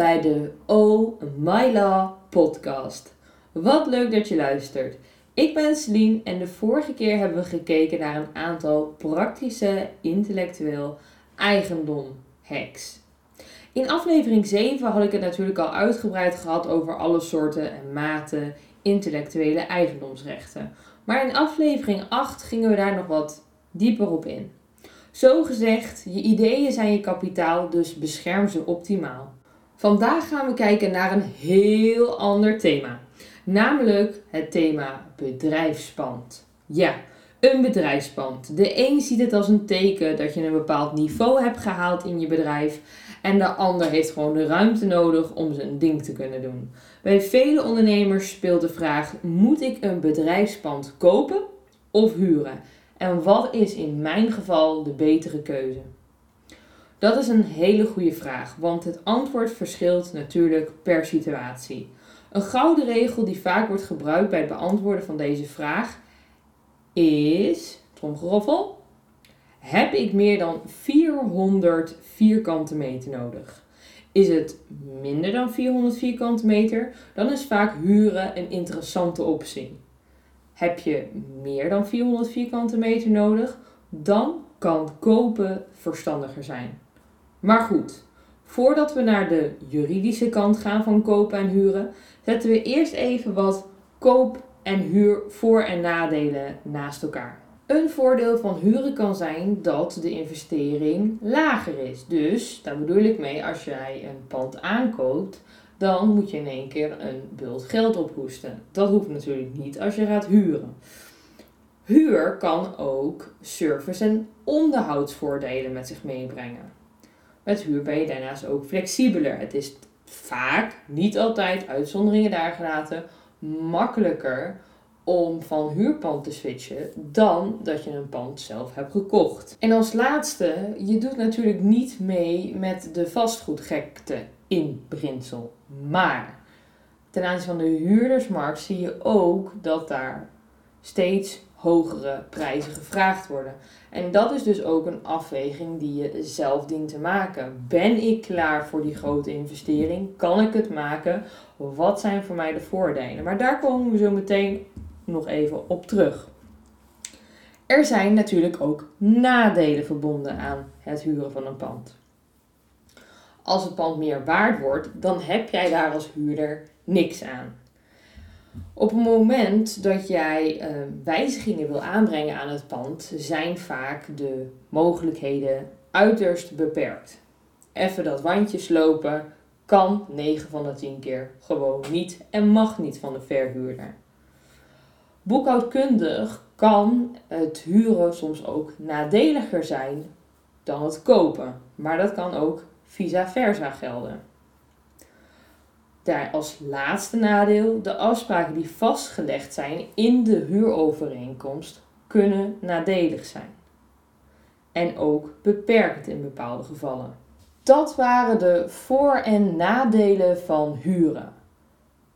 Bij de Oh My Law podcast. Wat leuk dat je luistert. Ik ben Celine en de vorige keer hebben we gekeken naar een aantal praktische intellectueel eigendom hacks. In aflevering 7 had ik het natuurlijk al uitgebreid gehad over alle soorten en maten intellectuele eigendomsrechten. Maar in aflevering 8 gingen we daar nog wat dieper op in. Zo gezegd, je ideeën zijn je kapitaal, dus bescherm ze optimaal. Vandaag gaan we kijken naar een heel ander thema, namelijk het thema bedrijfspand. Ja, een bedrijfspand. De een ziet het als een teken dat je een bepaald niveau hebt gehaald in je bedrijf en de ander heeft gewoon de ruimte nodig om zijn ding te kunnen doen. Bij vele ondernemers speelt de vraag: moet ik een bedrijfspand kopen of huren? En wat is in mijn geval de betere keuze? Dat is een hele goede vraag, want het antwoord verschilt natuurlijk per situatie. Een gouden regel die vaak wordt gebruikt bij het beantwoorden van deze vraag is, tromgeroffel, heb ik meer dan 400 vierkante meter nodig? Is het minder dan 400 vierkante meter, dan is vaak huren een interessante optie. Heb je meer dan 400 vierkante meter nodig, dan kan kopen verstandiger zijn. Maar goed, voordat we naar de juridische kant gaan van kopen en huren, zetten we eerst even wat koop- en huur voor- en nadelen naast elkaar. Een voordeel van huren kan zijn dat de investering lager is. Dus daar bedoel ik mee, als jij een pand aankoopt, dan moet je in één keer een bult geld ophoesten. Dat hoeft natuurlijk niet als je gaat huren. Huur kan ook service- en onderhoudsvoordelen met zich meebrengen. Met huur ben je daarnaast ook flexibeler. Het is vaak, niet altijd, uitzonderingen daar gelaten, makkelijker om van huurpand te switchen dan dat je een pand zelf hebt gekocht. En als laatste, je doet natuurlijk niet mee met de vastgoedgekte in beginsel. Maar ten aanzien van de huurdersmarkt zie je ook dat daar steeds hogere prijzen gevraagd worden. En dat is dus ook een afweging die je zelf dient te maken. Ben ik klaar voor die grote investering? Kan ik het maken? Wat zijn voor mij de voordelen? Maar daar komen we zo meteen nog even op terug. Er zijn natuurlijk ook nadelen verbonden aan het huren van een pand. Als het pand meer waard wordt, dan heb jij daar als huurder niks aan. Op het moment dat jij uh, wijzigingen wil aanbrengen aan het pand, zijn vaak de mogelijkheden uiterst beperkt. Even dat wandje slopen kan 9 van de 10 keer gewoon niet en mag niet van de verhuurder. Boekhoudkundig kan het huren soms ook nadeliger zijn dan het kopen, maar dat kan ook vice versa gelden. Daar als laatste nadeel, de afspraken die vastgelegd zijn in de huurovereenkomst kunnen nadelig zijn. En ook beperkend in bepaalde gevallen. Dat waren de voor- en nadelen van huren.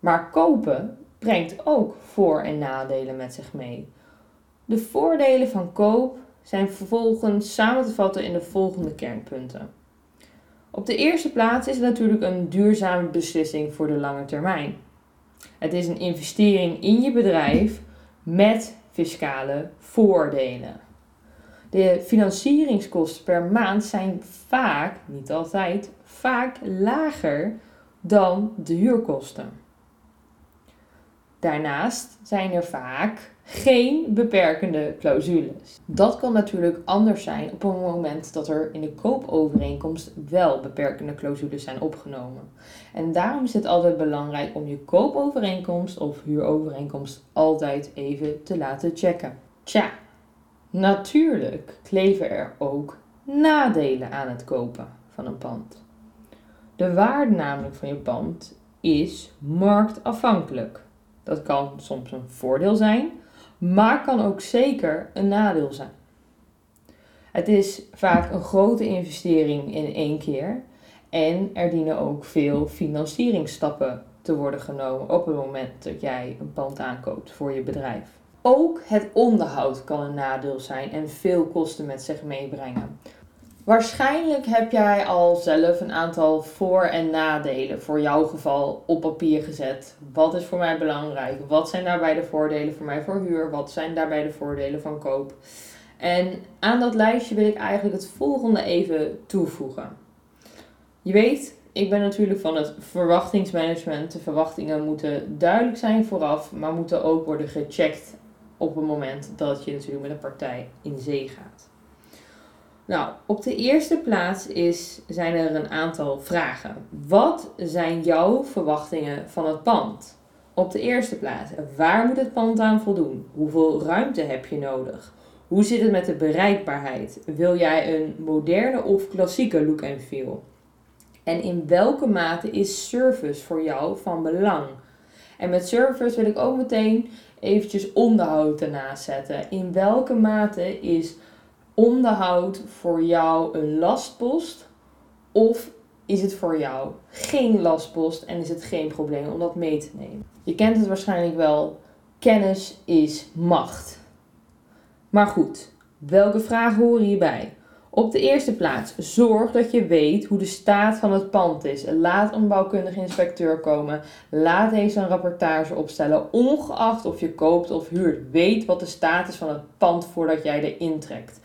Maar kopen brengt ook voor- en nadelen met zich mee. De voordelen van koop zijn vervolgens samen te vatten in de volgende kernpunten. Op de eerste plaats is het natuurlijk een duurzame beslissing voor de lange termijn. Het is een investering in je bedrijf met fiscale voordelen. De financieringskosten per maand zijn vaak, niet altijd, vaak lager dan de huurkosten. Daarnaast zijn er vaak geen beperkende clausules. Dat kan natuurlijk anders zijn op een moment dat er in de koopovereenkomst wel beperkende clausules zijn opgenomen. En daarom is het altijd belangrijk om je koopovereenkomst of huurovereenkomst altijd even te laten checken. Tja, natuurlijk kleven er ook nadelen aan het kopen van een pand. De waarde namelijk van je pand is marktafhankelijk. Dat kan soms een voordeel zijn, maar kan ook zeker een nadeel zijn. Het is vaak een grote investering in één keer en er dienen ook veel financieringsstappen te worden genomen op het moment dat jij een pand aankoopt voor je bedrijf. Ook het onderhoud kan een nadeel zijn en veel kosten met zich meebrengen. Waarschijnlijk heb jij al zelf een aantal voor- en nadelen voor jouw geval op papier gezet. Wat is voor mij belangrijk? Wat zijn daarbij de voordelen voor mij voor huur? Wat zijn daarbij de voordelen van koop? En aan dat lijstje wil ik eigenlijk het volgende even toevoegen. Je weet, ik ben natuurlijk van het verwachtingsmanagement. De verwachtingen moeten duidelijk zijn vooraf, maar moeten ook worden gecheckt op het moment dat je natuurlijk met een partij in zee gaat. Nou, op de eerste plaats is, zijn er een aantal vragen. Wat zijn jouw verwachtingen van het pand? Op de eerste plaats, waar moet het pand aan voldoen? Hoeveel ruimte heb je nodig? Hoe zit het met de bereikbaarheid? Wil jij een moderne of klassieke look en feel? En in welke mate is service voor jou van belang? En met service wil ik ook meteen eventjes onderhoud ernaast zetten. In welke mate is onderhoud voor jou een lastpost? Of is het voor jou geen lastpost en is het geen probleem om dat mee te nemen? Je kent het waarschijnlijk wel. Kennis is macht. Maar goed, welke vragen horen hierbij? Op de eerste plaats, zorg dat je weet hoe de staat van het pand is. Laat een bouwkundige inspecteur komen. Laat deze een rapportage opstellen. Ongeacht of je koopt of huurt, weet wat de staat is van het pand voordat jij erin trekt.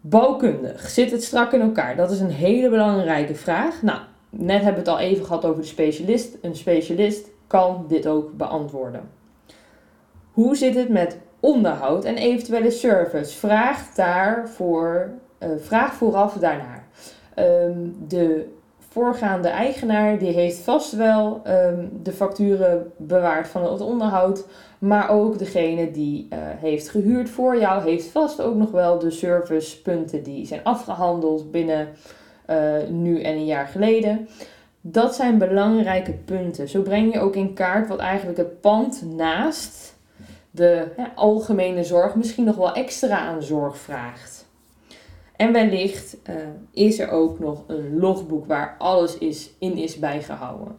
Bouwkundig, zit het strak in elkaar? Dat is een hele belangrijke vraag. Nou, net hebben we het al even gehad over de specialist. Een specialist kan dit ook beantwoorden. Hoe zit het met onderhoud en eventuele service. Vraag daarvoor, uh, vraag vooraf daarnaar. Um, de voorgaande eigenaar die heeft vast wel um, de facturen bewaard van het onderhoud. Maar ook degene die uh, heeft gehuurd voor jou heeft vast ook nog wel de servicepunten die zijn afgehandeld binnen uh, nu en een jaar geleden. Dat zijn belangrijke punten. Zo breng je ook in kaart wat eigenlijk het pand naast de algemene zorg misschien nog wel extra aan zorg vraagt. En wellicht uh, is er ook nog een logboek waar alles is, in is bijgehouden.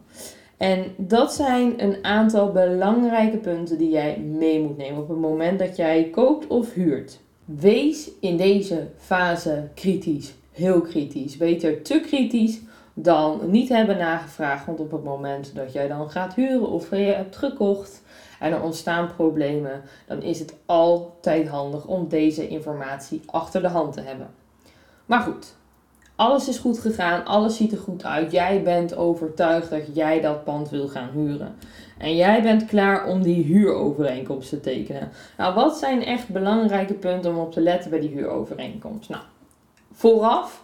En dat zijn een aantal belangrijke punten die jij mee moet nemen op het moment dat jij koopt of huurt. Wees in deze fase kritisch, heel kritisch. Beter te kritisch dan niet hebben nagevraagd. Want op het moment dat jij dan gaat huren of je hebt gekocht, en er ontstaan problemen, dan is het altijd handig om deze informatie achter de hand te hebben. Maar goed, alles is goed gegaan, alles ziet er goed uit. Jij bent overtuigd dat jij dat pand wil gaan huren. En jij bent klaar om die huurovereenkomst te tekenen. Nou, wat zijn echt belangrijke punten om op te letten bij die huurovereenkomst? Nou, vooraf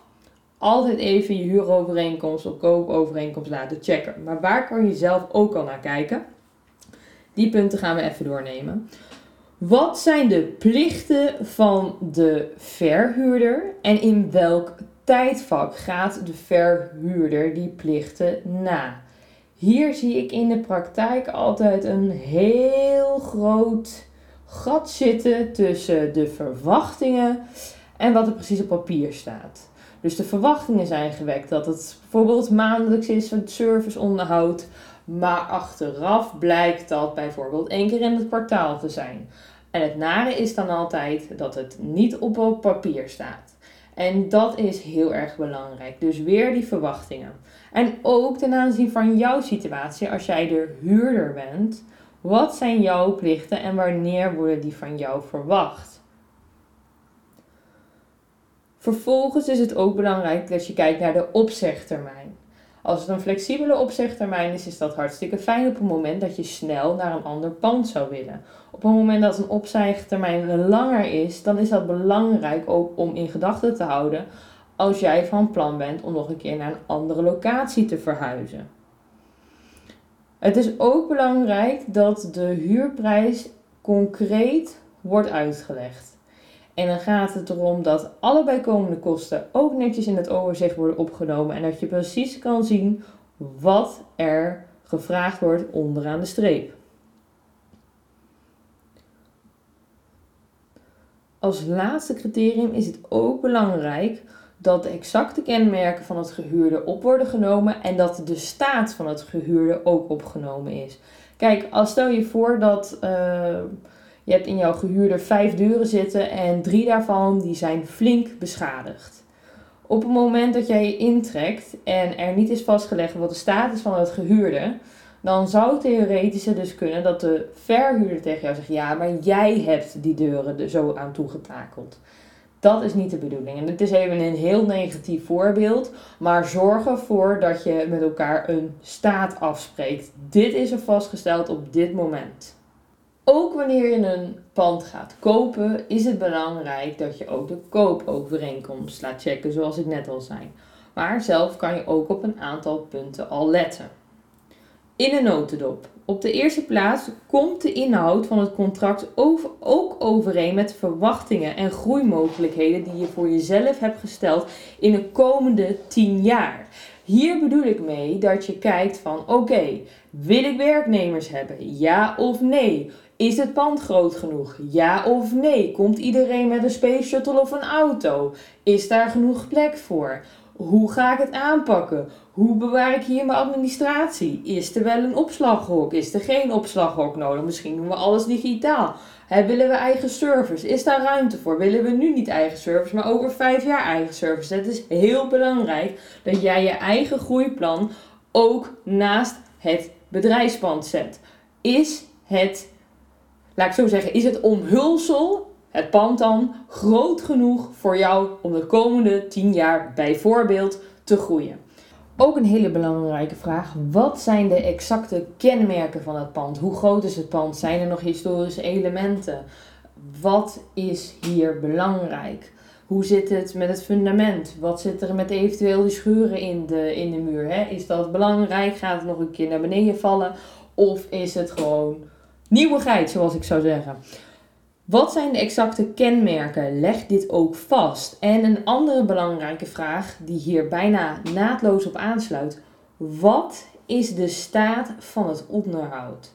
altijd even je huurovereenkomst of koopovereenkomst laten checken. Maar waar kan je zelf ook al naar kijken? Die punten gaan we even doornemen. Wat zijn de plichten van de verhuurder en in welk tijdvak gaat de verhuurder die plichten na? Hier zie ik in de praktijk altijd een heel groot gat zitten tussen de verwachtingen en wat er precies op papier staat. Dus de verwachtingen zijn gewekt dat het bijvoorbeeld maandelijks is, het serviceonderhoud, maar achteraf blijkt dat bijvoorbeeld één keer in het kwartaal te zijn. En het nare is dan altijd dat het niet op papier staat. En dat is heel erg belangrijk. Dus weer die verwachtingen. En ook ten aanzien van jouw situatie, als jij de huurder bent, wat zijn jouw plichten en wanneer worden die van jou verwacht? Vervolgens is het ook belangrijk dat je kijkt naar de opzegtermijn. Als het een flexibele opzegtermijn is, is dat hartstikke fijn op het moment dat je snel naar een ander pand zou willen. Op het moment dat een opzegtermijn langer is, dan is dat belangrijk ook om in gedachten te houden als jij van plan bent om nog een keer naar een andere locatie te verhuizen. Het is ook belangrijk dat de huurprijs concreet wordt uitgelegd. En dan gaat het erom dat alle bijkomende kosten ook netjes in het overzicht worden opgenomen en dat je precies kan zien wat er gevraagd wordt onderaan de streep. Als laatste criterium is het ook belangrijk dat de exacte kenmerken van het gehuurde op worden genomen en dat de staat van het gehuurde ook opgenomen is. Kijk, als stel je voor dat uh, je hebt in jouw gehuurde vijf deuren zitten en drie daarvan die zijn flink beschadigd. Op het moment dat jij je intrekt en er niet is vastgelegd wat de status van het gehuurde, dan zou theoretisch dus kunnen dat de verhuurder tegen jou zegt: Ja, maar jij hebt die deuren er zo aan toegetakeld. Dat is niet de bedoeling. En dit is even een heel negatief voorbeeld. Maar zorg ervoor dat je met elkaar een staat afspreekt. Dit is er vastgesteld op dit moment. Ook wanneer je een pand gaat kopen, is het belangrijk dat je ook de koopovereenkomst laat checken, zoals ik net al zei. Maar zelf kan je ook op een aantal punten al letten. In een notendop. Op de eerste plaats komt de inhoud van het contract ook overeen met verwachtingen en groeimogelijkheden die je voor jezelf hebt gesteld in de komende 10 jaar. Hier bedoel ik mee dat je kijkt van oké, wil ik werknemers hebben? Ja of nee? Is het pand groot genoeg? Ja of nee? Komt iedereen met een space shuttle of een auto? Is daar genoeg plek voor? Hoe ga ik het aanpakken? Hoe bewaar ik hier mijn administratie? Is er wel een opslaghok? Is er geen opslaghok nodig? Misschien doen we alles digitaal. willen we eigen service? Is daar ruimte voor? Willen we nu niet eigen service, maar over vijf jaar eigen service? Het is heel belangrijk dat jij je eigen groeiplan ook naast het bedrijfspand zet. Is het, laat ik zo zeggen, is het omhulsel het pand dan groot genoeg voor jou om de komende 10 jaar bijvoorbeeld te groeien? Ook een hele belangrijke vraag. Wat zijn de exacte kenmerken van het pand? Hoe groot is het pand? Zijn er nog historische elementen? Wat is hier belangrijk? Hoe zit het met het fundament? Wat zit er met eventueel die schuren in de, in de muur? Hè? Is dat belangrijk? Gaat het nog een keer naar beneden vallen? Of is het gewoon nieuwigheid, zoals ik zou zeggen? Wat zijn de exacte kenmerken? Leg dit ook vast. En een andere belangrijke vraag die hier bijna naadloos op aansluit. Wat is de staat van het onderhoud?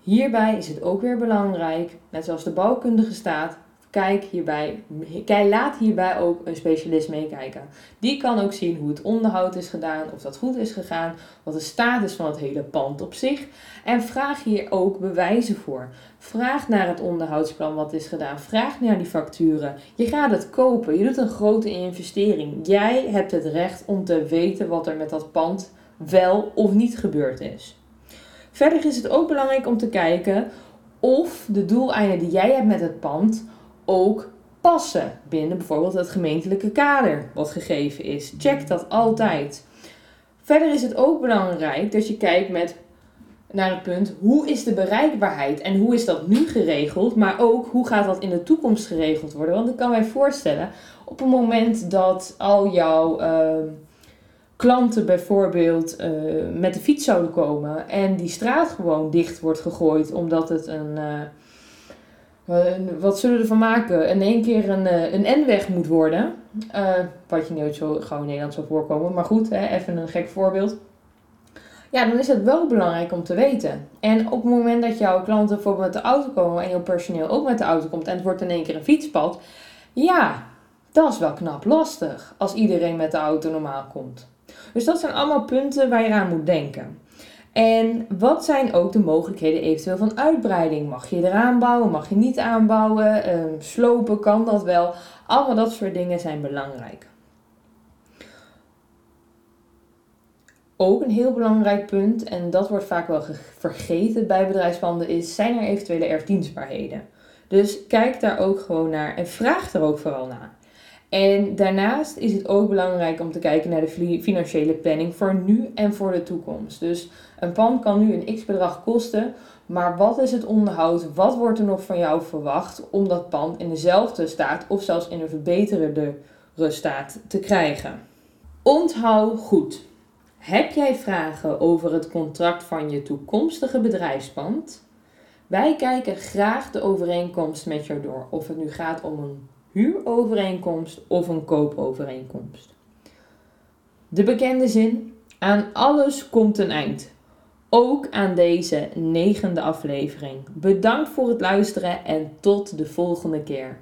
Hierbij is het ook weer belangrijk, net zoals de bouwkundige staat, kijk hierbij, kijk, laat hierbij ook een specialist meekijken. Die kan ook zien hoe het onderhoud is gedaan, of dat goed is gegaan, wat de status van het hele pand op zich. En vraag hier ook bewijzen voor. Vraag naar het onderhoudsplan wat is gedaan. Vraag naar die facturen. Je gaat het kopen. Je doet een grote investering. Jij hebt het recht om te weten wat er met dat pand wel of niet gebeurd is. Verder is het ook belangrijk om te kijken of de doeleinden die jij hebt met het pand ook passen binnen bijvoorbeeld het gemeentelijke kader wat gegeven is. Check dat altijd. Verder is het ook belangrijk dat je kijkt met naar het punt hoe is de bereikbaarheid en hoe is dat nu geregeld, maar ook hoe gaat dat in de toekomst geregeld worden. Want ik kan mij voorstellen op het moment dat al jouw uh, klanten bijvoorbeeld uh, met de fiets zouden komen en die straat gewoon dicht wordt gegooid omdat het een. Uh, wat zullen we ervan maken? In één keer een, een N-weg moet worden. wat je nooit zo gewoon in Nederland zou voorkomen. Maar goed, hè, even een gek voorbeeld ja, dan is het wel belangrijk om te weten. En op het moment dat jouw klanten bijvoorbeeld met de auto komen en jouw personeel ook met de auto komt en het wordt in één keer een fietspad, ja, dat is wel knap lastig als iedereen met de auto normaal komt. Dus dat zijn allemaal punten waar je aan moet denken. En wat zijn ook de mogelijkheden eventueel van uitbreiding? Mag je eraan bouwen? Mag je niet aanbouwen? Uh, slopen kan dat wel? Allemaal dat soort dingen zijn belangrijk. Ook een heel belangrijk punt, en dat wordt vaak wel vergeten bij bedrijfspanden, is: zijn er eventuele erfdienstbaarheden? Dus kijk daar ook gewoon naar en vraag er ook vooral naar. En daarnaast is het ook belangrijk om te kijken naar de financiële planning voor nu en voor de toekomst. Dus een pand kan nu een x bedrag kosten, maar wat is het onderhoud? Wat wordt er nog van jou verwacht om dat pand in dezelfde staat of zelfs in een verbeterde staat te krijgen? Onthoud goed. Heb jij vragen over het contract van je toekomstige bedrijfspand? Wij kijken graag de overeenkomst met jou door, of het nu gaat om een huurovereenkomst of een koopovereenkomst. De bekende zin: aan alles komt een eind. Ook aan deze negende aflevering. Bedankt voor het luisteren en tot de volgende keer.